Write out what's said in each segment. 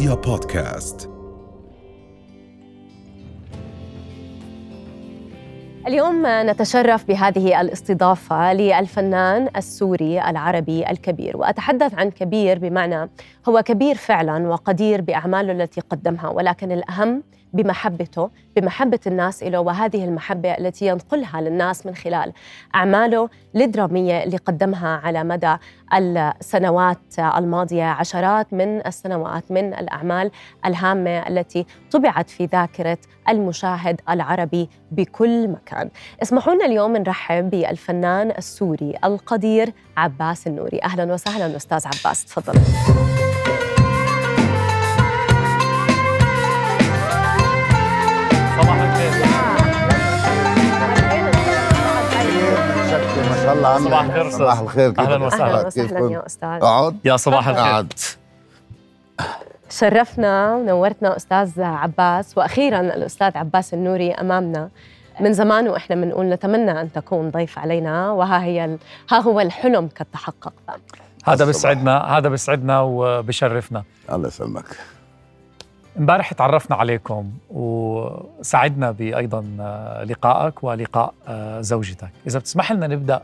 رؤيا بودكاست. اليوم نتشرف بهذه الاستضافة للفنان السوري العربي الكبير وأتحدث عن كبير بمعنى هو كبير فعلا وقدير بأعماله التي قدمها ولكن الأهم بمحبته بمحبة الناس له وهذه المحبة التي ينقلها للناس من خلال أعماله الدرامية اللي قدمها على مدى السنوات الماضية. عشرات من السنوات من الأعمال الهامة التي طبعت في ذاكرة المشاهد العربي بكل مكان. اسمحوا لنا اليوم نرحب بالفنان السوري القدير عباس النوري. أهلا وسهلا أستاذ عباس تفضل. ما شاء الله عنك صباح الخير. صباح الخير؟ أهلاً وسهلاً. وسهلا يا أستاذ. اقعد يا صباح الخير. قعد شرفنا ونورتنا أستاذ عباس وأخيرا الأستاذ عباس النوري أمامنا. من زمان وإحنا بنقول نتمنى أن تكون ضيف علينا وها هي ال... ها هو الحلم قد تحقق هذا. بيسعدنا هذا بيسعدنا وبشرفنا الله يسلمك. امبارح تعرفنا عليكم وسعدنا بايضا آه، لقائك ولقاء آه، زوجتك. إذا بتسمح لنا نبدأ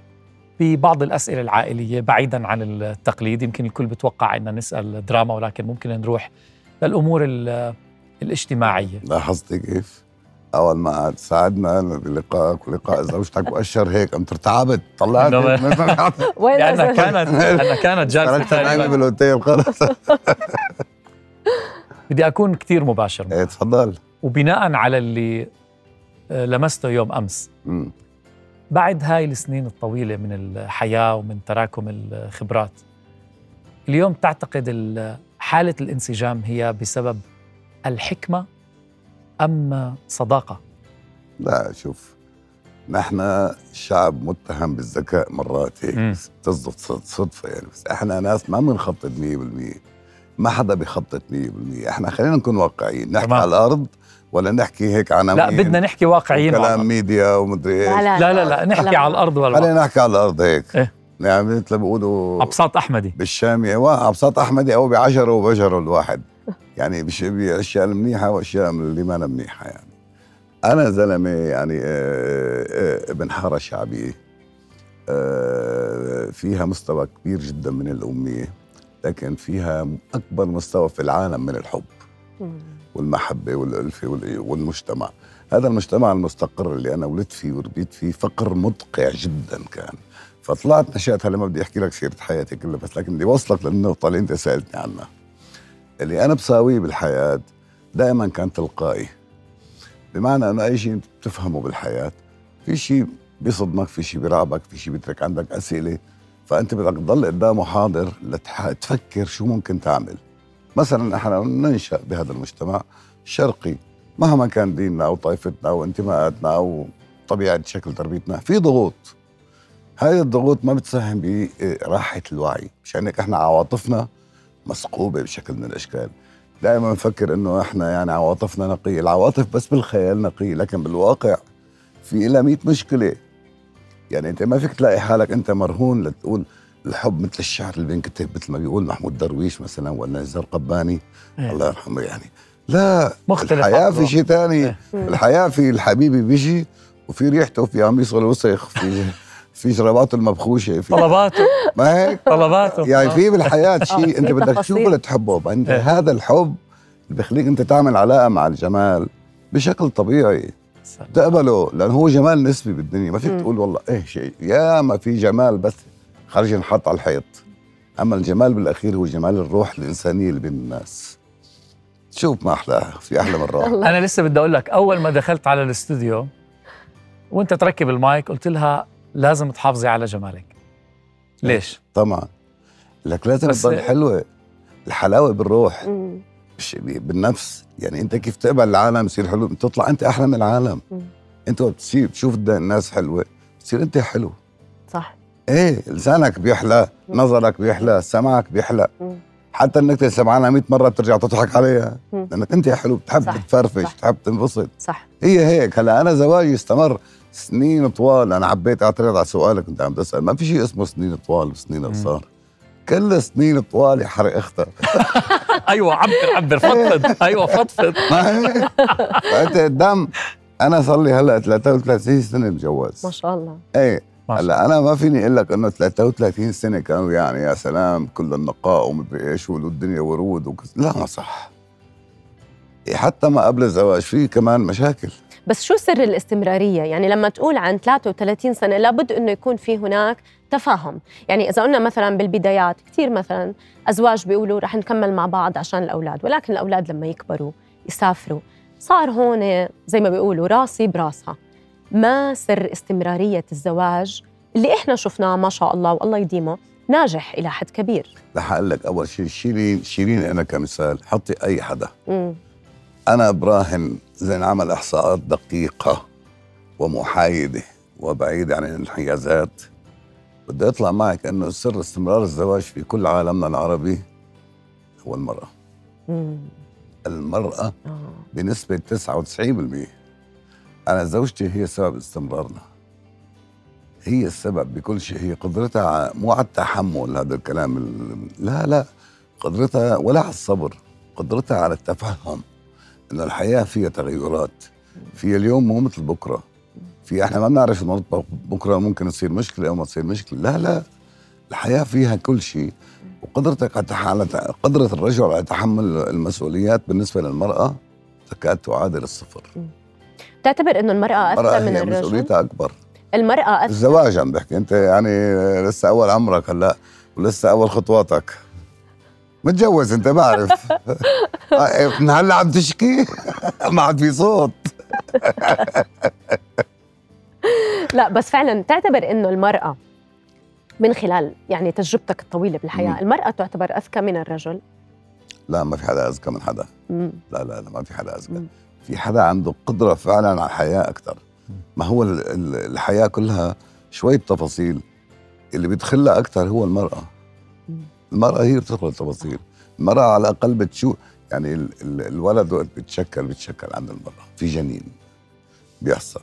ببعض الأسئلة العائلية بعيدا عن التقليد. يمكن الكل بتوقع ان نسأل دراما ولكن ممكن نروح للأمور ال- الاجتماعية. لاحظتي كيف؟ أول ما ساعدنا بلقائك ولقاء زوجتك واشر هيك قمت ارتعبت طلعت. وين لأنها كانت لأنها كانت جالسة نايمه. بالأوتيل خلص بدي أكون كثير مباشر إيه تفضل وبناء على اللي آه، لمسته يوم أمس مم. بعد هاي السنين الطويلة من الحياة ومن تراكم الخبرات اليوم تعتقد ال- حالة الانسجام هي بسبب الحكمة أم صداقة؟ لا شوف نحن شعب متهم بالذكاء مرات هيك بتصدف صد- صدفة يعني بس إحنا ناس ما بنخطط 100% ما حدا بيخطط 100% إحنا خلينا نكون واقعيين. نحكي تمام. على الأرض ولا نحكي هيك عناوين لا بدنا نحكي واقعيين كلام. ميديا ومدري إيش. لا لا لا لا نحكي على الأرض والواقع. خلينا نحكي على الأرض هيك. إيه. يعني مثل ما بيقولوا أبساط أحمدي. بالشام أبساط أحمدي أو بعشره وبشره الواحد. يعني بأشياء المنيحه وأشياء اللي ما منيحة يعني. أنا زلمة يعني آه، آه، ابن حارة شعبيه آه، فيها مستوى كبير جدا من الأمية. لكن فيها أكبر مستوى في العالم من الحب. والمحبة والألفة وال- والمجتمع. هذا المجتمع المستقر اللي أنا ولدت فيه وربيت فيه فقر مدقع جدا كان. فطلعت نشأت هلا ما بدي أحكي لك سيرة حياتي كلها بس لكن بدي اوصلك للنقطة اللي أنت سألتني عنها. اللي أنا بساويه بالحياة دائما كان تلقائي. بمعنى أنه أي شيء بتفهمه بالحياة في شيء بيصدمك في شيء بيرعبك في شيء بيترك عندك أسئلة فأنت بدك تضل قدامه حاضر لتفكر شو ممكن تعمل. مثلا إحنا ننشأ بهذا المجتمع الشرقي مهما كان ديننا أو طائفتنا أو انتماءاتنا أو طبيعة شكل تربيتنا في ضغوط. هاي الضغوط ما بتساهم براحة الوعي مشان هيك إحنا عواطفنا مثقوبه بشكل من الأشكال. دائما بنفكر إنه إحنا يعني عواطفنا نقيه العواطف بس بالخيال نقيه لكن بالواقع في لها 100 مشكلة. يعني انت ما فيك تلاقي حالك انت مرهون لتقول الحب مثل الشعر اللي بينكتب مثل ما بيقول محمود درويش مثلا ولا نزار قباني إيه. الله يرحمه يعني لا مختلف الحياة. في شيء ثاني إيه. الحياة في الحبيبي بيجي وفي ريحته وفي قميصه الوسخ في في جراباته المبخوشة في طلباته ما هيك طلباته يعني في بالحياة آه، شيء انت في بدك. تشوفه لتحبه انت إيه. هذا الحب اللي بيخليك انت تعمل علاقة مع الجمال بشكل طبيعي. تقبله لأنه هو جمال نسبي بالدنيا. ما فيك. تقول والله إيه شيء. يا ما في جمال بس خارج ينحط على الحيط. أما الجمال بالأخير هو جمال الروح الإنسانية اللي بين الناس. شوف ما احلاها في أحلى من الله. أنا لسه بدي أقول لك أول ما دخلت على الاستوديو وأنت تركب المايك قلت لها لازم تحافظي على جمالك. ليش؟ طبعا. لك لازم تضل حلوة. الحلاوة بالروح. بالنفس. يعني انت كيف تقبل العالم يصير حلو؟ تطلع انت أحلى من العالم. مم. انت بتصير تشوف الناس حلوة بتصير انت حلو. صح. إيه لسانك بيحلى مم. نظرك بيحلى سمعك بيحلى. مم. حتى النكته اللي سمعانها 100 مرة بترجع تضحك عليها. مم. لأنك انت حلو بتحب صح، تفرفش صح. بتحب تنبسط. صح. هي هيك. هلا أنا زواجي استمر سنين طوال. أنا عبيت أعترض على سؤالك كنت عم تسال ما في شيء اسمه سنين طوال وسنين. قصار. كل سنين طوالي حرق اختها أيوه عبر عبر فضفض. أيوه فضفض. ما هي فأنت قدام أنا صار لي هلأ 33 سنة متجوز ما شاء الله. إيه. هلأ أنا ما فيني أقول لك إنه 33 سنة كانوا يعني يا سلام كل النقاء ومدري إيش والدنيا ورود وكذا لا ما صح. إيه، حتى ما قبل الزواج في كمان مشاكل. بس شو سر الاستمرارية؟ يعني لما تقول عن 33 سنة لابد أنه يكون في هناك تفاهم. يعني إذا قلنا مثلا بالبدايات كثير مثلا أزواج بيقولوا رح نكمل مع بعض عشان الأولاد ولكن الأولاد لما يكبروا يسافروا صار هون زي ما بيقولوا راسي براسها. ما سر استمرارية الزواج اللي إحنا شفناه ما شاء الله والله يديمه ناجح إلى حد كبير. رح أقول لك أول شيء شيلين شيليني أنا كمثال حطي أي حدا. مم. أنا براهن زي نعمل إحصاءات دقيقة ومحايدة وبعيدة عن الانحيازات. بدي أطلع معك إنه سر استمرار الزواج في كل عالمنا العربي هو المرأة. مم. المرأة آه. بنسبة 99% أنا زوجتي هي سبب استمرارنا. هي السبب بكل شيء. هي قدرتها مو على التحمل هذا الكلام ال- لا لا. قدرتها ولا على الصبر. قدرتها على التفهم إنه الحياة فيها تغيرات. في اليوم مو مثل بكرة. في إحنا ما بنعرف انه نطبخ بكرة ممكن تصير مشكلة أو ما تصير مشكلة. لا لا الحياة فيها كل شيء. وقدرتك على قدرة الرجل على تحمل المسؤوليات بالنسبة للمرأة تكاد تعادل الصفر. تعتبر إنه المرأة أذكى من الرجل؟ مسؤوليتها أكبر. المرأة أذكى الزواج عم بحكي. أنت يعني لسه أول عمرك هلأ ولسه أول خطواتك. متجوز أنت بعرف آه، من هلأ عم تشكي؟ ما عاد في صوت. لا بس فعلا تعتبر إنه المرأة من خلال يعني تجربتك الطويلة بالحياة مم. المرأة تعتبر أذكى من الرجل؟ لا ما في حدا أذكى من حدا. مم. لا لا لا ما في حدا أذكى. مم. في حدا عنده قدرة فعلا على الحياة أكثر. ما هو ال- ال- الحياة كلها شوية تفاصيل. اللي بيدخلها أكثر هو المرأة. مم. المرأة هي بتدخل التفاصيل. المرأة على الأقل بتشوف يعني ال- ال- الولد وقت بيتشكل بيتشكل عند المرأة. في جنين بيحصل.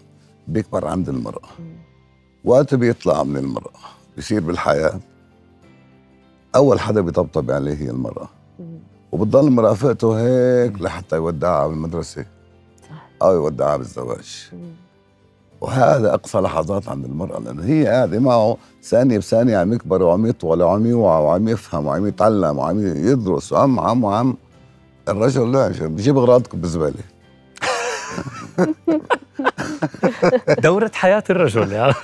بيكبر عند المرأة مم. وقت بيطلع من المرأة بيصير بالحياة أول حدا بيطبطب عليه هي المرأة مم. وبتضل مرافقته هيك لحتى يودعها بالمدرسة صح. أو يودعها بالزواج. وهذا أقصى لحظات عند المرأة لأنه هي قاعدة معه ثانية بثانية عم يكبر وعم يطول وعم يوعى وعم يفهم وعم يتعلم وعم يدرس وعم وعم وعم الرجل لا بجيب أغراضكم بالزبالة دورة حياة الرجل يعني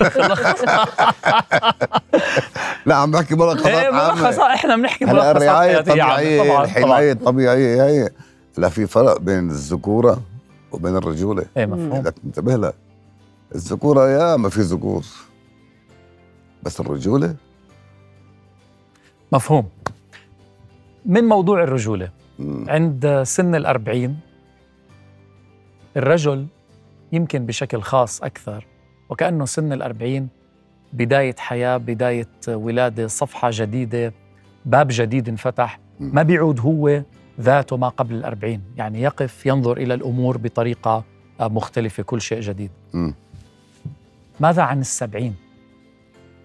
لا عم بحكي ملخصات إيه، عامة. ملخص إحنا بنحكي ملخصات الرعاية. الطبيعية الحماية الطبيعية هي لا في فرق بين الذكورة وبين الرجولة. إيه مفهوم. بدك تنتبه لها. الذكورة يا ما في ذكور. بس الرجولة؟ مفهوم. من موضوع الرجولة. عند سن الأربعين الرجل يمكن بشكل خاص أكثر وكأنه سن الأربعين بداية حياة بداية ولادة صفحة جديدة باب جديد انفتح. ما بيعود هو ذاته ما قبل الأربعين يعني يقف ينظر إلى الأمور بطريقة آه، مختلفة كل شيء جديد. ماذا عن السبعين؟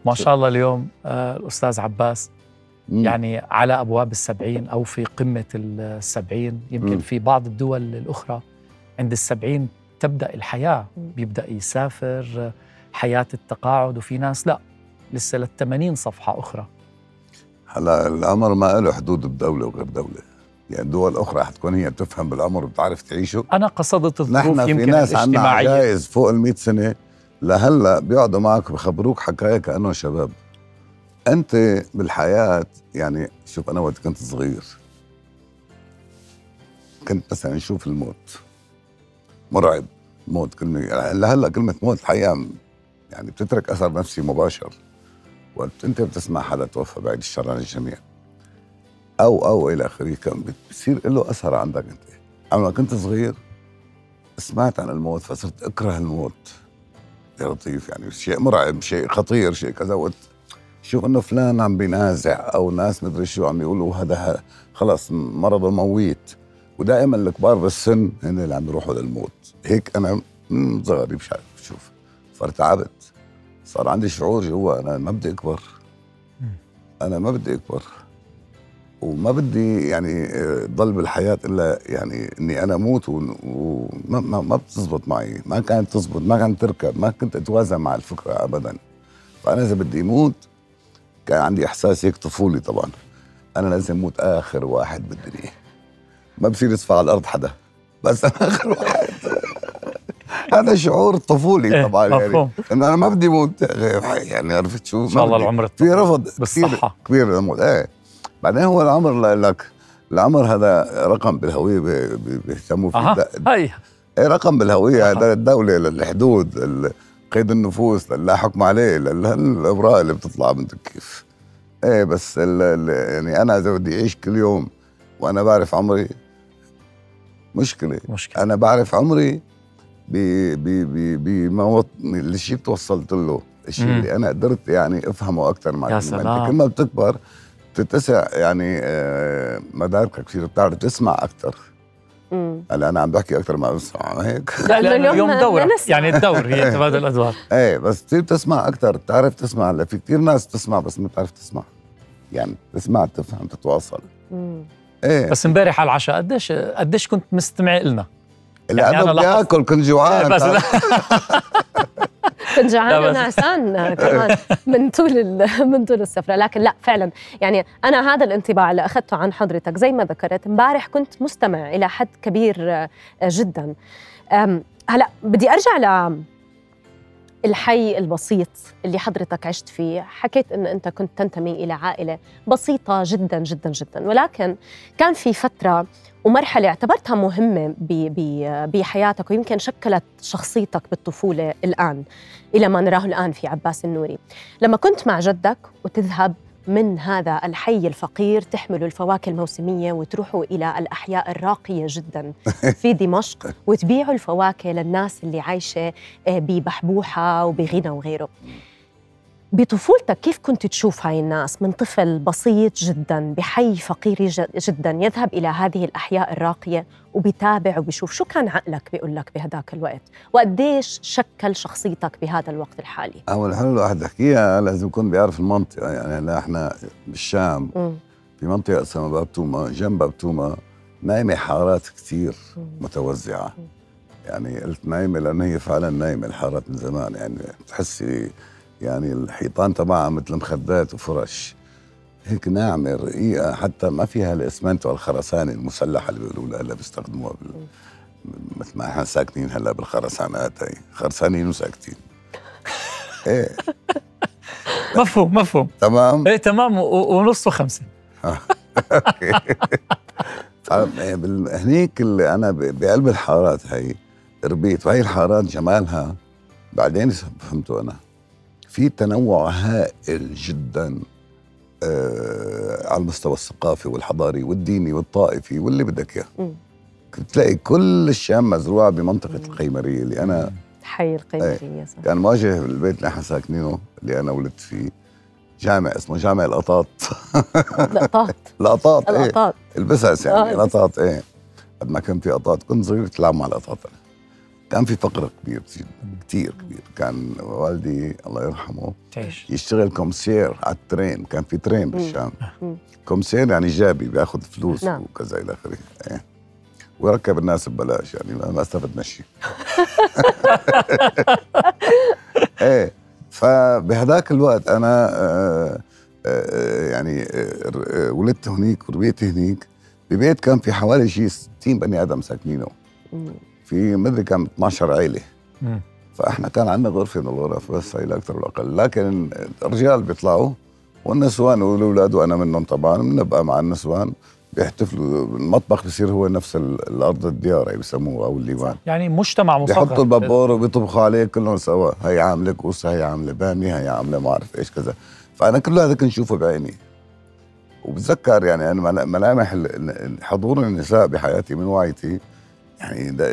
ما شاء الله اليوم آه، الأستاذ عباس. يعني على أبواب السبعين أو في قمة السبعين يمكن. في بعض الدول الأخرى عند السبعين تبدأ الحياة مم. بيبدأ يسافر حياة التقاعد وفي ناس لا لسه للثمانين صفحة أخرى. هلا الأمر ما له حدود بدولة وغير دولة. يعني دول أخرى حتكون هي بتفهم بالأمر وبتعرف تعيشه. أنا قصدت الظروف نحن في يمكن ناس عندنا عجائز فوق ال 100 سنة. لهلا بيقعدوا معك بخبروك حكايه كانهم شباب. أنت بالحياة يعني شوف أنا وقت كنت صغير. كنت مثلا نشوف الموت. مرعب موت كلمة لهلا كلمة موت الحقيقة يعني بتترك أثر نفسي مباشر. وقت أنت بتسمع حدا توفى بعد الشر عن الجميع أو أو إلى آخره كان بتصير له أثر عندك أنت. أنا لما كنت صغير سمعت عن الموت فصرت أكره الموت. يا لطيف يعني شيء مرعب شيء خطير شيء كذا. وقت شوف إنه فلان عم بينازع أو ناس مدري شو عم يقولوا هذا خلص مرضه مويت ودائما الكبار بالسن هن اللي عم يروحوا للموت. هيك أنا من صغري مش عارف شوف فارتعبت صار عندي شعور جوا أنا ما بدي أكبر. أنا ما بدي أكبر. وما بدي يعني آه، ضل بالحياة إلا يعني إني أنا أموت وما ما, ما بتزبط معي. ما كانت تزبط ما كانت تركب ما كنت أتوازن مع الفكرة ابدا. فأنا إذا بدي أموت كان عندي إحساس هيك طفولي طبعا. أنا لازم أموت آخر واحد بالدنيا. ما بصير يصفى على الأرض حدا. بس أنا آخر واحد. هذا شعور طفولي إيه، طبعا يعني. انه أنا ما بدي أموت يعني عرفت شو؟ ان شاء الله العمر في رفض بالصحة. كثير كبير للموت. إيه. بعدين هو العمر لك. العمر هذا رقم بالهوية بي- بي- بيهتموا فيه. ده- هي إيه رقم بالهوية. هذا للدوله للحدود قيد النفوس لا حكم عليه للاوراق اللي بتطلع من كيف إيه بس يعني أنا إذا بدي أعيش كل يوم وأنا بعرف عمري مشكلة مشكلة أنا بعرف عمري ب ب ب بما وط- الشيء اللي توصلت له الشيء. اللي أنا قدرت يعني أفهمه أكثر مع يا الكلمة. سلام. انت كل ما بتكبر بتتسع يعني آه، مداركك كثير بتعرف تسمع أكثر. هلا أنا عم بحكي أكثر ما بسمع هيك لا لأنه اليوم دورة نسمع. يعني الدور هي تبادل الأدوار إيه بس بتصير تسمع أكثر بتعرف تسمع هلا في كثير ناس تسمع بس ما بتعرف تسمع يعني تسمع تفهم تتواصل إيه. بس امبارح على العشاء قديش قديش كنت مستمع لنا اللي يعني أنا أنا بدي اكل كنت جوعان بس كنت جوعانه لا بس- ونعسان كمان. من طول ال- من طول السفرة. لكن لا فعلا. يعني أنا هذا الانطباع اللي أخذته عن حضرتك زي ما ذكرت امبارح كنت مستمع إلى حد كبير آه، جدا. هلأ بدي أرجع ل الحي البسيط اللي حضرتك عشت فيه. حكيت إن أنت كنت تنتمي إلى عائلة بسيطة جدا جدا جدا. ولكن كان في فترة ومرحلة اعتبرتها مهمة بحياتك ويمكن شكلت شخصيتك بالطفولة الآن إلى ما نراه الآن في عباس النوري. لما كنت مع جدك وتذهب من هذا الحي الفقير تحملوا الفواكه الموسمية وتروحوا إلى الأحياء الراقية جدا في دمشق وتبيعوا الفواكه للناس اللي عايشة آه، ببحبوحة وبغنى وغيره. بطفولتك كيف كنت تشوف هاي الناس؟ من طفل بسيط جدا بحي فقير جدا يذهب إلى هذه الأحياء الراقية وبيتابع وبيشوف شو كان عقلك بيقول لك بهداك الوقت؟ وقديش شكل شخصيتك بهذا الوقت الحالي؟ أول حلو الواحد يحكيها لازم يكون بيعرف المنطقة يعني هلا إحنا بالشام مم. في منطقة اسمها باب توما جنب باب توما نايمة حارات كثير مم. متوزعة. يعني قلت نايمة لأن هي فعلا نايمة الحارات من زمان يعني بتحسي يعني الحيطان تبعها مثل مخدات وفرش. هيك ناعمة رقيقة حتى ما فيها الاسمنت والخرسانة المسلحة اللي بيقولوا لها هلا بيستخدموها بال... مثل ما إحنا ساكنين هلأ بالخرسانات هي. خرسانين وساكتين. إيه. مفهوم مفهوم. تمام؟ إيه تمام. و- ونص وخمسة. طيب، إيه، هنيك اللي أنا بقلب الحارات هي ربيت. وهي الحارات جمالها بعدين فهمته أنا. في تنوع هائل جدا آه على المستوى الثقافي والحضاري والديني والطائفي واللي بدك إياه. مم. بتلاقي كل الشام مزروعه بمنطقة القيمرية اللي أنا حي القيمرية صح. كان مواجه البيت اللي إحنا ساكنينه اللي أنا ولدت فيه جامع اسمه جامع القطاط لقطات القطاط إيه. البسس يعني آه،. القطاط إيه. قد ما كان في قطاط كنت صغير تلعب مع القطاط أنا. كان في فقر كبير جدا كثير كبير كان والدي الله يرحمه تعيش. يشتغل كومسير على ال train. كان في train بالشام. كومسير يعني جابي بياخذ فلوس نعم. وكذا إلى آخره. إيه. ويركب الناس ببلاش يعني ما- استفدنا شيء. إيه. فبهذاك الوقت أنا آه، آه، يعني آه، ولدت هنيك وربيت هنيك. ببيت كان في حوالي شيء 60 بني آدم ساكنينه. في مدري كم 12 عائله مم. فإحنا كان عندنا غرفة من الغرف بس هي لا أكثر ولا أقل. لكن الرجال بيطلعوا والنسوان والاولاد وأنا منهم طبعا بنبقى مع النسوان. بيحتفلوا المطبخ بصير هو نفس ال- الأرض الديار هي بسموه أو الليوان يعني مجتمع مصغر بيحطوا البابور وبيطبخوا عليه كلهم سوا. هي عاملة كوسه هي عاملة باميه هي عاملة ما أعرف إيش كذا. فأنا كل هذا كنت شوفه بعيني. وبتذكر يعني أنا ملا- ملامح حضور النساء بحياتي من وعيتي. يعني ده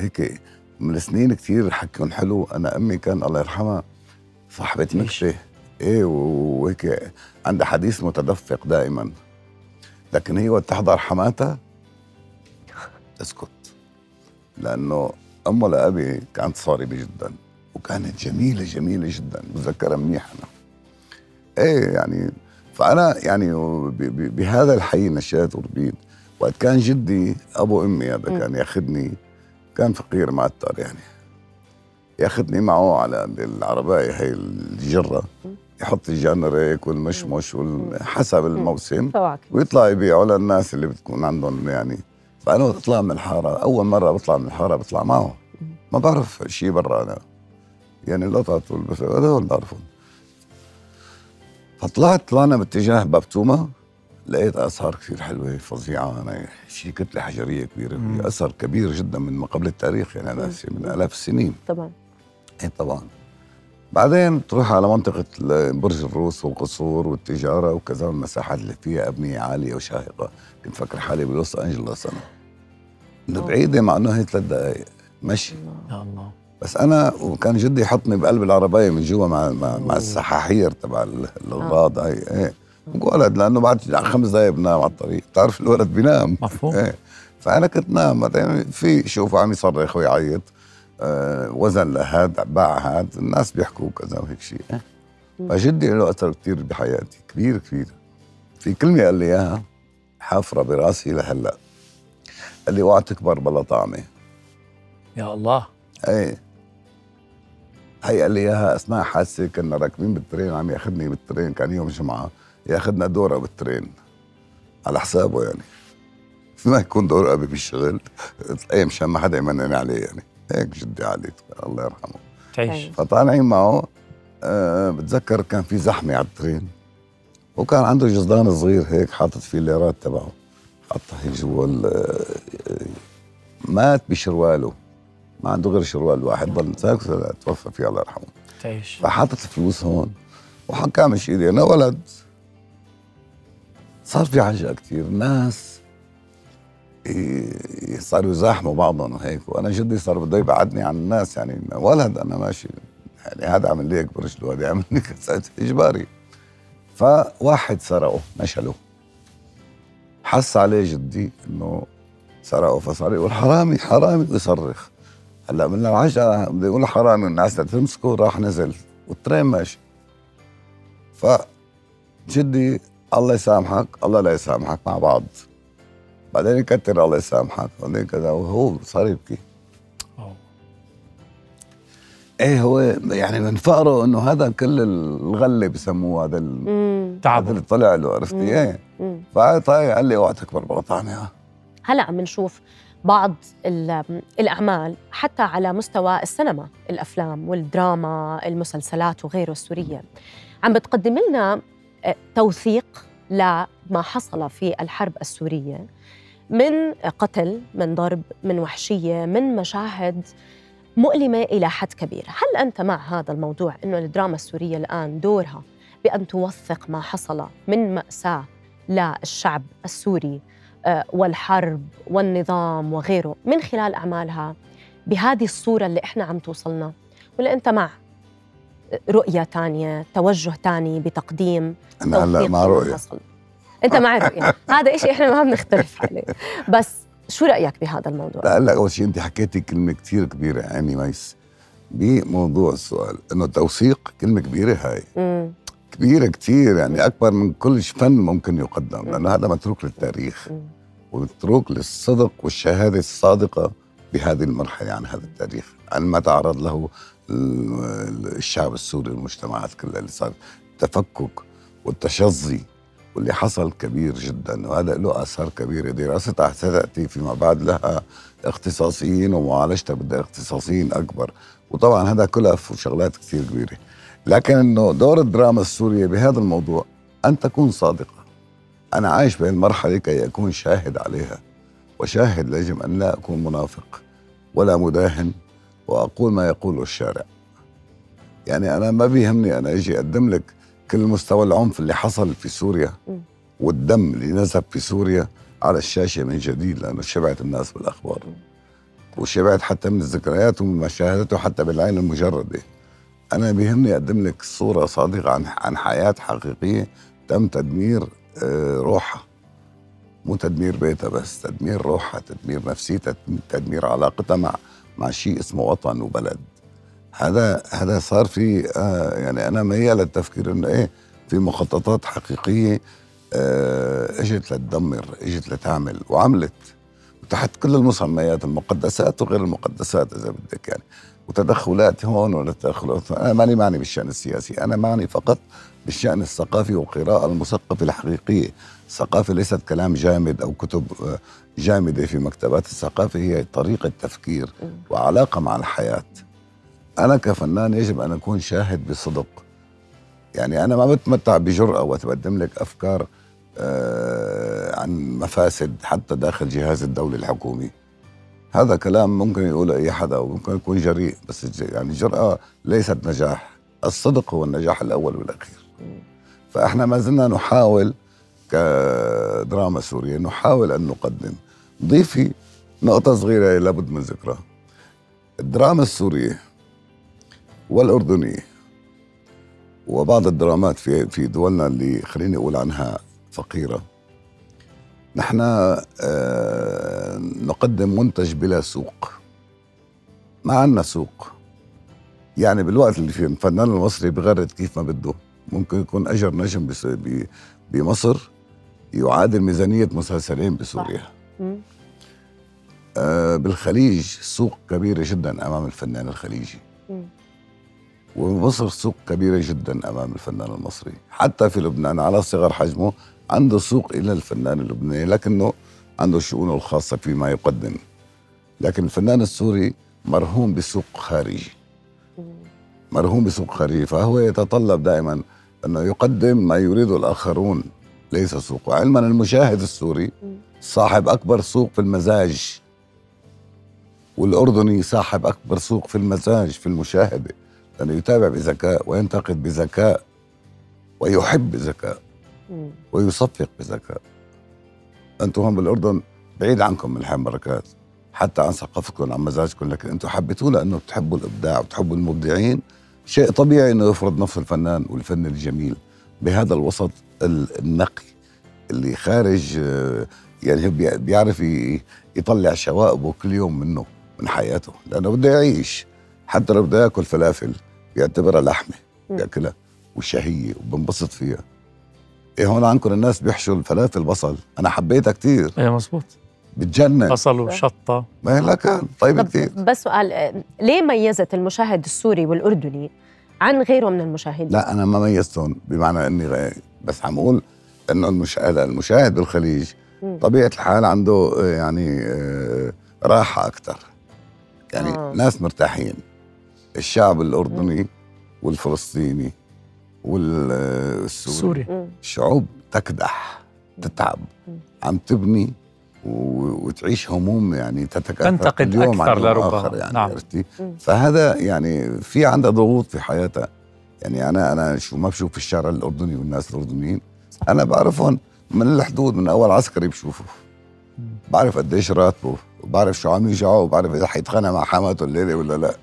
هيك من السنين كثير حكيهم حلو. أنا أمي كان الله يرحمها صاحبة ليش؟ نكته إيه وهيك عندها حديث متدفق دائما. لكن هي وقت تحضر حماتها تسكت لأنه أمه لأبي كانت صارمة جدا وكانت جميلة جميلة جدا. بتذكرها منيح أنا. إيه يعني فأنا يعني بهذا الحي نشأت وربيت وقت كان جدي أبو أمي هذا كان ياخذني كان فقير معتر يعني. ياخذني معه على العرباية هي الجرة يحط الجنريك والمشمش حسب الموسم ويطلع يبيعه للناس اللي بتكون عندهم يعني. فأنا بطلع من الحارة أول مرة بطلع من الحارة بطلع معه. ما بعرف شيء برا أنا. يعني القطط هذول بعرفهم. فطلعت طلعنا باتجاه بابتوما لقيت آثار كثير حلوة فظيعة. أنا شيء كتلة حجرية كبيرة في اثر كبير جدا من ما قبل التاريخ يعني أنا من آلاف السنين. طبعا. إيه طبعا. بعدين تروح على منطقة برج الروس والقصور والتجارة وكذا والمساحات اللي فيها أبنية عالية وشاهقة. كنت فكر حالي بلوس أنجلوس أنا. إنه بعيدة مع إنه هي ثلاث دقائق مشي. يا الله. بس أنا وكان جدي يحطني بقلب العربية من جوا مع مع, مع السحاحير تبع الأغراض هاي. إيه. ولد لأنه بعد خمس دقائق بنام على الطريق. بتعرف الولد بينام. مفهوم. إيه. فأنا كنت نام. بعدين في شوفه عم يصرخ ويعيط آه، وزن لهاد باع هاد. الناس بيحكوا كذا وهيك شيء. فجدي له أثر كثير بحياتي. كبير كبير. في كلمة قال لي إياها. حافره براسي لهلأ. قال لي اوعى تكبر بلا طعمة. يا الله. إيه. هي قال لي إياها اثناء حادثه كنا راكبين بال train عم ياخذني بال train. كان يوم جمعة. ياخذنا دورة بال train على حسابه يعني. ما يكون دور أبي بالشغل إيه مشان ما حدا يمنن عليه يعني. هيك جدي علي الله يرحمه. تعيش. فطالعين معه أه بتذكر كان في زحمة على الترين. وكان عنده جزدان صغير هيك حاطط فيه الليرات تبعه. حطها هيك جوا آه، مات بشرواله ما عنده غير شروال واحد ضل توفى فيه الله يرحمه. تعيش. فحاطط الفلوس هون وحكى مش إيدي أنا ولد. صار في عجقة كثير ناس صاروا يزاحموا بعضهم وهيك وأنا جدي صار بده يبعدني عن الناس يعني ولد أنا ماشي يعني هذا عمل لي هيك برجله وهذا عمل لي إجباري. فواحد سرقه نشله حس عليه جدي إنه سرقه فصار يقول حرامي حرامي ويصرخ هلأ من العجقة بده يقول حرامي الناس تمسكه راح نزل والترين ماشي. ف جدي الله يسامحك الله لا يسامحك مع بعض. بعدين يكتر الله يسامحك. بعدين كذا وهو صار يبكي إيه هو يعني من فقره إنه هذا كل الغلة بسموه هذا التعب اللي طلع له عرفتي إيه. فطيب قال لي اوعى تكبر بغطاني هلا عم نشوف بعض الأعمال حتى على مستوى السينما الأفلام والدراما المسلسلات وغيره السورية. عم بتقدم لنا توثيق لما حصل في الحرب السورية من قتل من ضرب من وحشية من مشاهد مؤلمة إلى حد كبير. هل أنت مع هذا الموضوع أنه الدراما السورية الآن دورها بأن توثق ما حصل من مأساة للشعب السوري آه، والحرب والنظام وغيره من خلال أعمالها بهذه الصورة اللي إحنا عم توصلنا؟ ولا أنت مع؟ رؤية تانية توجه تاني بتقديم أنا هلأ مع رؤية. أنت مع الرؤيه هذا شيء إحنا ما بنختلف عليه. بس شو رأيك بهذا الموضوع؟ لا هلا أول شيء أنت حكيتي كلمة كثير كبيرة اني ميس. بموضوع السؤال إنه توثيق كلمة كبيرة هاي. مم. كبيرة كثير يعني أكبر من كل فن ممكن يقدم لأنه هذا متروك للتاريخ ومتروك للصدق والشهادة الصادقة بهذه المرحلة عن هذا التاريخ. عن ما تعرض له الشعب السوري والمجتمعات كلها اللي صار التفكك والتشظي واللي حصل كبير جدا. وهذا له آثار كبيرة. دراستها ستاتي فيما بعد لها اختصاصيين ومعالجتها بدها اختصاصيين أكبر. وطبعا هذا كلف وشغلات كثير كبيرة. لكن إنه دور الدراما السورية بهذا الموضوع أن تكون صادقة. أنا عايش بهالمرحله كي أكون شاهد عليها. وشاهد يجب أن لا أكون منافق ولا مداهن وأقول ما يقوله الشارع. يعني أنا ما بيهمني أنا أجي أقدم لك كل مستوى العنف اللي حصل في سوريا والدم اللي نزف في سوريا على الشاشة من جديد لأنه شبعت الناس بالأخبار. وشبعت حتى من الذكريات ومن مشاهدته حتى بالعين المجردة. أنا بيهمني أقدم لك صورة صادقة عن عن حياة حقيقية تم تدمير آه، روحها. مو تدمير بيتها بس تدمير روحها تدمير نفسيتها تدمير علاقتها مع مع شيء اسمه وطن وبلد. هذا هذا صار في آه يعني أنا ميال للتفكير إنه إيه في مخططات حقيقية آه، إجت لتدمر إجت لتعمل وعملت. تحت كل المسميات المقدسات وغير المقدسات إذا بدك يعني. وتدخلات هون ولا تدخلات أنا ماني معني بالشأن السياسي أنا معني فقط بالشأن الثقافي والقراءة المثقفة الحقيقية. الثقافة ليست كلام جامد أو كتب آه، جامدة في مكتبات الثقافة هي طريقة تفكير وعلاقة مع الحياة. أنا كفنان يجب أن أكون شاهد بصدق. يعني أنا ما بتمتع بجرأة واتقدم لك أفكار آه، عن مفاسد حتى داخل جهاز الدولي الحكومي. هذا كلام ممكن يقوله أي حدا وممكن يكون جريء بس يعني الجرأة ليست نجاح. الصدق هو النجاح الأول والأخير. فإحنا ما زلنا نحاول كدراما سورية نحاول أن نقدم. ضيفي نقطة صغيرة لابد من ذكرها. الدراما السورية والأردنية وبعض الدرامات في في دولنا اللي خليني أقول عنها فقيرة. نحن آه، نقدم منتج بلا سوق. ما عندنا سوق. يعني بالوقت اللي فيه الفنان المصري بغرد كيف ما بده. ممكن يكون أجر نجم بمصر. يعادل ميزانية مسلسلين بسوريا. آه بالخليج سوق كبيره جدا أمام الفنان الخليجي. ومصر سوق كبيره جدا أمام الفنان المصري. حتى في لبنان على صغر حجمه عنده سوق إلى الفنان اللبناني لكنه عنده شؤونه الخاصة فيما يقدم. لكن الفنان السوري مرهون بسوق خارجي. مرهون بسوق خارجي فهو يتطلب دائما أنه يقدم ما يريده الآخرون. ليس سوق. وعلما المشاهد السوري صاحب أكبر سوق في المزاج والأردني صاحب أكبر سوق في المزاج في المشاهدة لأنه يتابع بذكاء وينتقد بذكاء ويحب بذكاء ويصفق بذكاء. أنتم هون بالأردن بعيد عنكم من الحين بركات حتى عن ثقافتكم عن مزاجكم لكن أنتم حبيتوه لأنه بتحبوا الإبداع وبتحبوا المبدعين. شيء طبيعي إنه يفرض نفس الفنان والفن الجميل بهذا الوسط النقي اللي خارج يعني بيعرف يطلع شوائبه كل يوم منه من حياته لأنه بده يعيش. حتى لو بده يأكل فلافل بيعتبرها لحمة بيأكلها وشهية وبنبسط فيها. إيه هون عندكم الناس بيحشوا الفلافل بصل. أنا حبيتها كثير إيه مزبوط بتجنن. بصل وشطة. ما هي لك طيب كثير بس سؤال ليه ميزت المشاهد السوري والأردني عن غيره من المشاهدين؟ لا أنا ما ميزتهم بمعنى إني غير بس عم أقول إنه المشاهد المشاهد بالخليج طبيعة الحال عنده يعني آه، راحة أكثر يعني آه. ناس مرتاحين. الشعب الأردني والفلسطيني والسوري شعوب تكدح تتعب عم تبني وتعيش هموم يعني تتكاثر تنتقد اليوم أكثر لربما. يعني نعم. عرفتي؟ فهذا يعني في عندها ضغوط في حياتها. يعني أنا أنا شو ما بشوف في الشارع الأردني والناس الأردنيين أنا بعرفهم من الحدود من أول عسكري بشوفه. بعرف قديش راتبه وبعرف شو عم يجعه وبعرف إذا حيتخانق مع حماته الليلة ولا لا.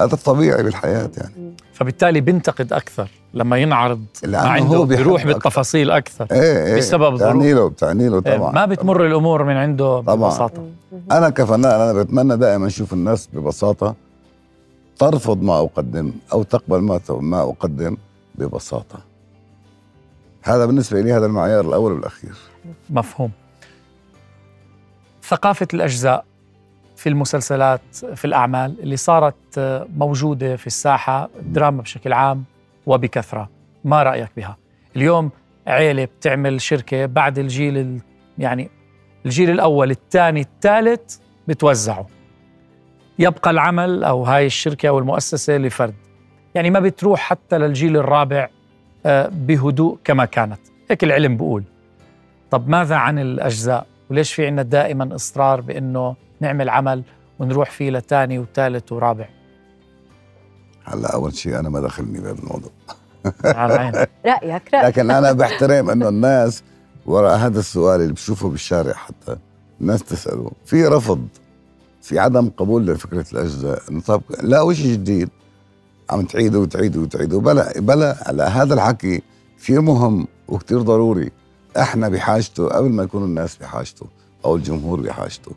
هذا الطبيعي بالحياة يعني. فبالتالي بينتقد أكثر لما ينعرض ما عنده هو بيروح بالتفاصيل أكثر إيه إيه. بسبب بتعني له بتعني له طبعا. إيه ما بتمر الأمور من عنده طبعا. ببساطة. أنا كفنان أنا بتمنى دائما أشوف الناس ببساطة. ترفض ما أقدم أو تقبل ما ما أقدم ببساطة. هذا بالنسبة لي هذا المعيار الأول والأخير. مفهوم. ثقافة الأجزاء في المسلسلات في الأعمال اللي صارت موجودة في الساحة الدراما بشكل عام وبكثرة. ما رأيك بها؟ اليوم عيلة بتعمل شركة بعد الجيل يعني الجيل الأول الثاني الثالث بتوزعه. يبقى العمل أو هاي الشركة أو المؤسسة لفرد. يعني ما بتروح حتى للجيل الرابع آه، بهدوء كما كانت. هيك العلم بقول. طب ماذا عن الأجزاء؟ وليش في عنا دائما إصرار بأنه نعمل عمل ونروح فيه لثاني وثالث ورابع؟ هلا أول شيء أنا ما دخلني بهذا الموضوع. على رأيك رأيك. لكن أنا بحترم إنه الناس وراء هذا السؤال اللي بشوفه بالشارع حتى الناس تسأله. في رفض. في عدم قبول لفكرة الأجزاء. طب لا شيء جديد؟ عم تعيدوا وتعيدوا وتعيدوا بلا بلا على هذا الحكي كثير مهم وكثير ضروري. إحنا بحاجته قبل ما يكونوا الناس بحاجته أو الجمهور بحاجته.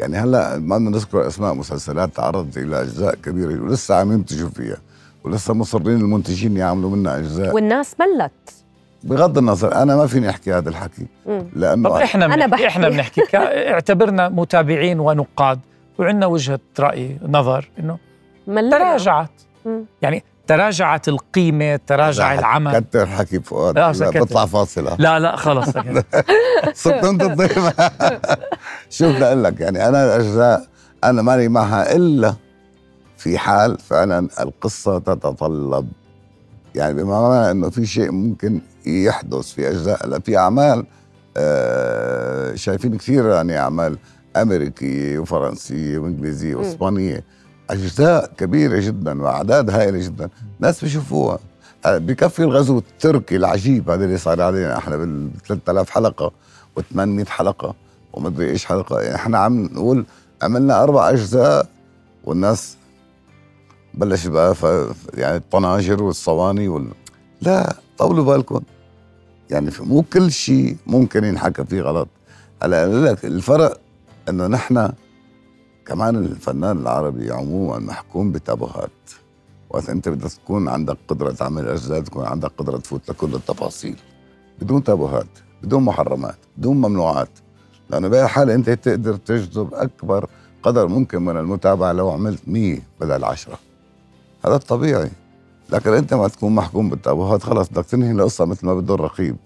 يعني هلأ ما بدنا نذكر أسماء مسلسلات تعرضت إلى أجزاء كبيرة ولسه عم ينتجوا فيها ولسه مصرين المنتجين يعملوا منها أجزاء. والناس ملت. بغض النظر أنا ما فيني أحكي هذا الحكي. لأنه طب إحنا أنا بنحكي. إحنا بنحكي. اعتبرنا متابعين ونقاد. وعندنا وجهة رأي نظر إنه تراجعت. مم. يعني تراجعت القيمة تراجع العمل. كتر حكي فؤاد. لا،. بطلع فاصلة. لا لا خلص. صرت انت الضيف شوف لأقول لك يعني أنا الاجزاء أنا ماني معها إلا في حال فعلا القصة تتطلب. يعني بمعنى إنه في شيء ممكن يحدث في أجزاء لا في أعمال آه شايفين كثير يعني أعمال. امريكيه وفرنسيه وانجليزيه وإسبانية. أجزاء كبيرة جدا وأعداد هائلة جدا. ناس بيشوفوها. آه، بكفي الغزو التركي العجيب هذا اللي صار علينا. إحنا بال 3000 حلقة و800 حلقة ومدري إيش حلقة. يعني إحنا عم نقول عملنا أربع أجزاء والناس بلش بقى ف... يعني الطناجر والصواني وال... لا طولوا بالكم. يعني مو كل شيء ممكن ينحكى فيه غلط. هلا لك الفرق انه نحن كمان الفنان العربي عموما محكوم بتابوهات. وقت أنت بدك تكون عندك قدرة تعمل أجزاء تكون عندك قدرة تفوت لكل التفاصيل. بدون تابوهات بدون محرمات بدون ممنوعات. لأنه بهي الحالة أنت تقدر تجذب أكبر قدر ممكن من المتابعة لو عملت 100 بدل 10 هذا الطبيعي. لكن أنت ما تكون محكوم بالتابوهات خلص بدك تنهي القصة مثل ما بده الرقيب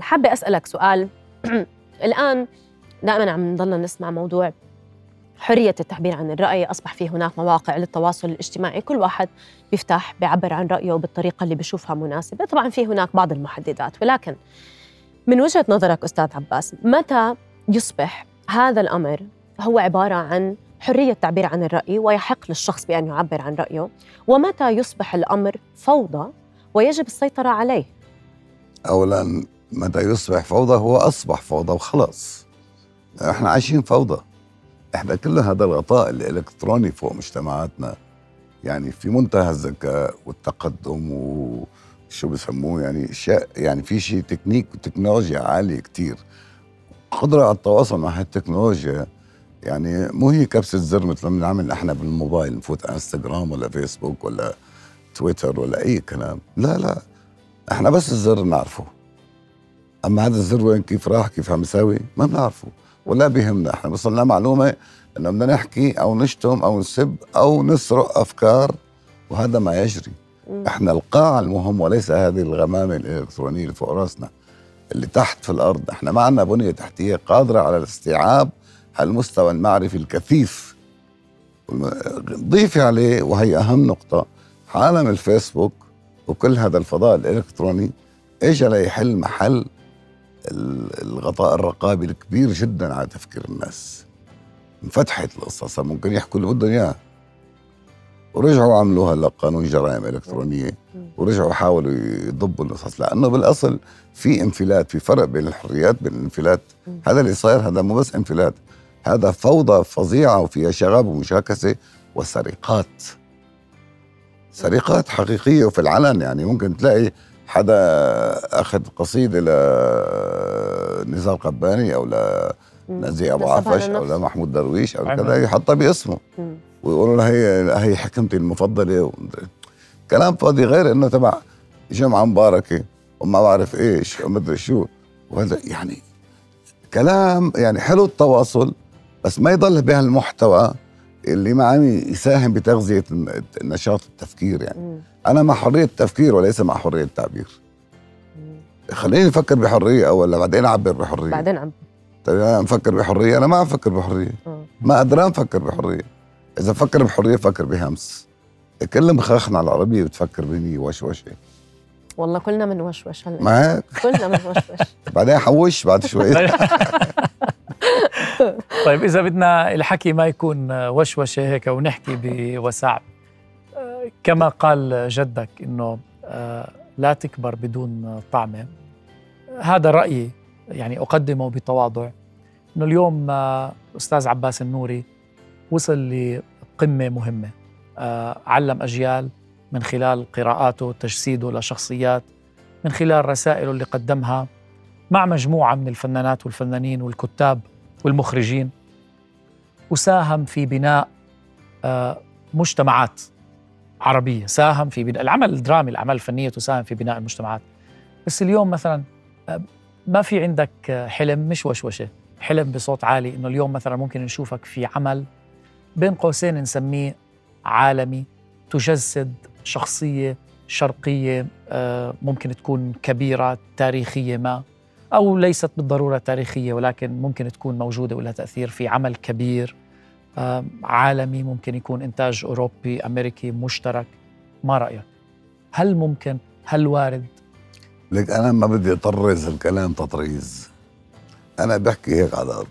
حابة أسألك سؤال. الآن دائما عم نضلنا نسمع موضوع حرية التعبير عن الرأي أصبح في هناك مواقع للتواصل الاجتماعي كل واحد بيفتح بيعبر عن رأيه بالطريقة اللي بيشوفها مناسبة. طبعا في هناك بعض المحددات ولكن من وجهة نظرك أستاذ عباس متى يصبح هذا الأمر هو عبارة عن حرية التعبير عن الرأي ويحق للشخص بأن يعبر عن رأيه؟ ومتى يصبح الأمر فوضى ويجب السيطرة عليه؟ اولا متى يصبح فوضى هو أصبح فوضى وخلص إحنا عايشين فوضى. إحنا كل هذا الغطاء الإلكتروني فوق مجتمعاتنا. يعني في منتهى الذكاء والتقدم وشو بسموه يعني أشياء يعني في شيء تكنيك وتكنولوجيا عالية كتير. قدرة على التواصل مع هالتكنولوجيا يعني مو هي كبسة زر مثل ما بنعمل إحنا بالموبايل نفوت إنستغرام ولا فيسبوك ولا تويتر ولا أي كلام. لا لا. إحنا بس الزر بنعرفه أما هذا الزر وين كيف راح كيف عم يساوي ما بنعرفه. ولا بيهمنا. إحنا وصلنا معلومة انه بدنا نحكي أو نشتم أو نسب أو نسرق افكار وهذا ما يجري. إحنا القاع المهم وليس هذه الغمامة الإلكترونية اللي فوق راسنا اللي تحت في الأرض. إحنا ما عندنا بنية تحتية قادرة على الاستيعاب هالمستوى المعرفي الكثيف. ضيفي عليه وهي أهم نقطة. عالم الفيسبوك وكل هذا الفضاء الإلكتروني اجى ليحل محل الغطاء الرقابي الكبير جدا على تفكير الناس. انفتحت القصة صار ممكن يحكوا اللي بدهم اياه ورجعوا عملوا هلا قانون جرائم إلكترونية. ورجعوا حاولوا يضبوا القصص لأنه بالأصل في انفلات في فرق بين الحريات بين الانفلات. هذا اللي صاير هذا مو بس انفلات. هذا فوضى فظيعة وفيها شغب ومشاكسة وسرقات. سرقات حقيقية وفي العلن يعني ممكن تلاقي حدا أخذ قصيدة لنزار قباني أو لنزيه أبو عفش أو. لمحمود درويش أو عمل. كذا يحطها باسمه. ويقولوا له هي هي حكمتي المفضلة ومدري. كلام فاضي غير إنه تبع جمعة مباركة وما بعرف إيش ومدري شو وهذا يعني كلام يعني حلو التواصل بس ما يضل بهالمحتوى اللي ما عم يساهم بتغذية نشاط التفكير يعني. مم. أنا مع حرية التفكير وليس مع حرية التعبير. مم. خليني أفكر بحرية اول بعدين أعبر بحرية. بعدين عم طيب أنا مفكر بحرية أنا ما عم فكر بحرية. آه. ما قدران أفكر بحرية. إذا فكر بحرية فكر بهمس. كل مخاخنا على العربية بتفكر بني وشوشه والله كلنا من وشوش هلأ. ما؟ هيك كلنا من وشوش بعدين حوش بعد شوي. طيب إذا بدنا الحكي ما يكون وشوشة هيك ونحكي بوسع. كما قال جدك إنه آه، لا تكبر بدون طعمه هذا رأيي يعني أقدمه بتواضع. إنه اليوم آه، أستاذ عباس النوري وصل لقمة مهمة. آه، علم أجيال من خلال قراءاته تجسيده لشخصيات من خلال رسائله اللي قدمها مع مجموعة من الفنانات والفنانين والكتاب والمخرجين. وساهم في بناء آه، مجتمعات عربية. ساهم في بناء العمل الدرامي الأعمال الفنية تساهم في بناء المجتمعات. بس اليوم مثلا آه، ما في عندك آه، حلم مش وشوشة. حلم بصوت عالي إنه اليوم مثلا ممكن نشوفك في عمل بين قوسين نسميه عالمي تجسد شخصية شرقية آه، ممكن تكون كبيرة تاريخية ما. أو ليست بالضرورة تاريخيه ولكن ممكن تكون موجودة ولها تأثير في عمل كبير عالمي ممكن يكون إنتاج أوروبي أمريكي مشترك. ما رأيك؟ هل ممكن؟ هل وارد؟ لك أنا ما بدي أطرز الكلام تطريز. أنا بحكي هيك على الأرض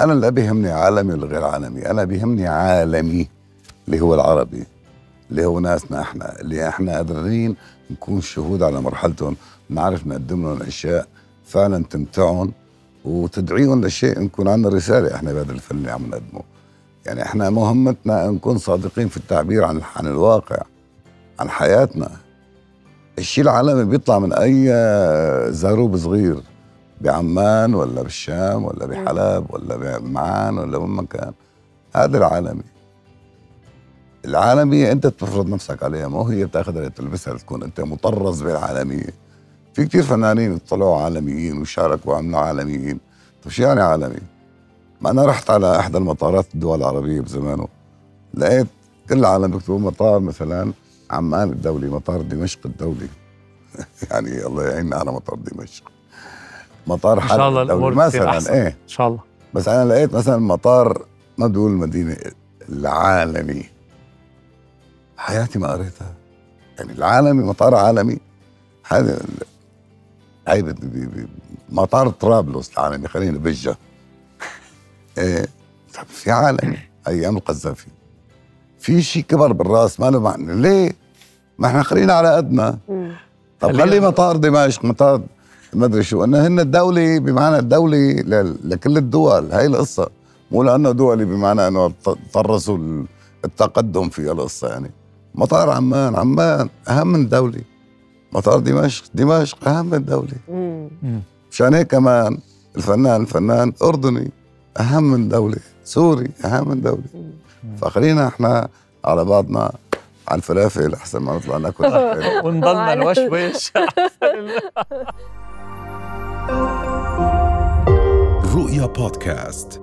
أنا لا بيهمني عالمي ولا غير عالمي. أنا بيهمني عالمي اللي هو العربي اللي هو ناسنا إحنا اللي إحنا قادرين نكون شهود على مرحلتهم نعرف نقدم لهم اشياء فعلا تمتعهم وتدعيهم لشيء نكون عندنا رسالة إحنا بهذا الفن اللي عم نقدمه. يعني إحنا مهمتنا نكون صادقين في التعبير عن عن الواقع عن حياتنا. الشيء العالمي بيطلع من أي زاروب صغير بعمان ولا بالشام ولا بحلب ولا بمعان ولا وين ما كان. هذا العالمي. العالمية أنت تفرض نفسك عليها مو هي بتاخذها تلبسها تكون أنت مطرز بالعالمية. في كثير فنانين طلعوا عالميين وشاركوا وعملوا عالميين. طيب شو يعني عالمي؟ ما أنا رحت على إحدى المطارات الدول العربية بزمانه. لقيت كل العالم بيكتبوا مطار مثلا عمان الدولي مطار دمشق الدولي. يعني الله يعيننا على مطار دمشق. مطار حلب ان شاء الله الأمور مثلا إيه. إن شاء الله. بس أنا لقيت مثلا مطار ما بقول المدينة العالمي. حياتي ما قريتها. يعني العالمي مطار عالمي. هذا هاي مطار طرابلس العالمي خلينا بجة. إيه طب في عالمي أيام القذافي في شيء كبر بالرأس ما له معنى. ليه؟ ما إحنا خلينا على قدنا. طب خلي مطار دمشق مطار ما أدري شو. إنه هن الدولي بمعنى الدولي لكل الدول. هاي القصة. مو لأنه دولي بمعنى إنه طرسوا التقدم في القصة يعني. مطار عمان عمان أهم من دولي مطار دمشق دمشق أهم من دولي مشان هيك كمان الفنان الفنان أردني أهم من دولي سوري أهم من دولي فخلينا إحنا على بعضنا على الفلافل أحسن ما نطلع ناكل ونضلنا نوشوش رؤيا بودكاست.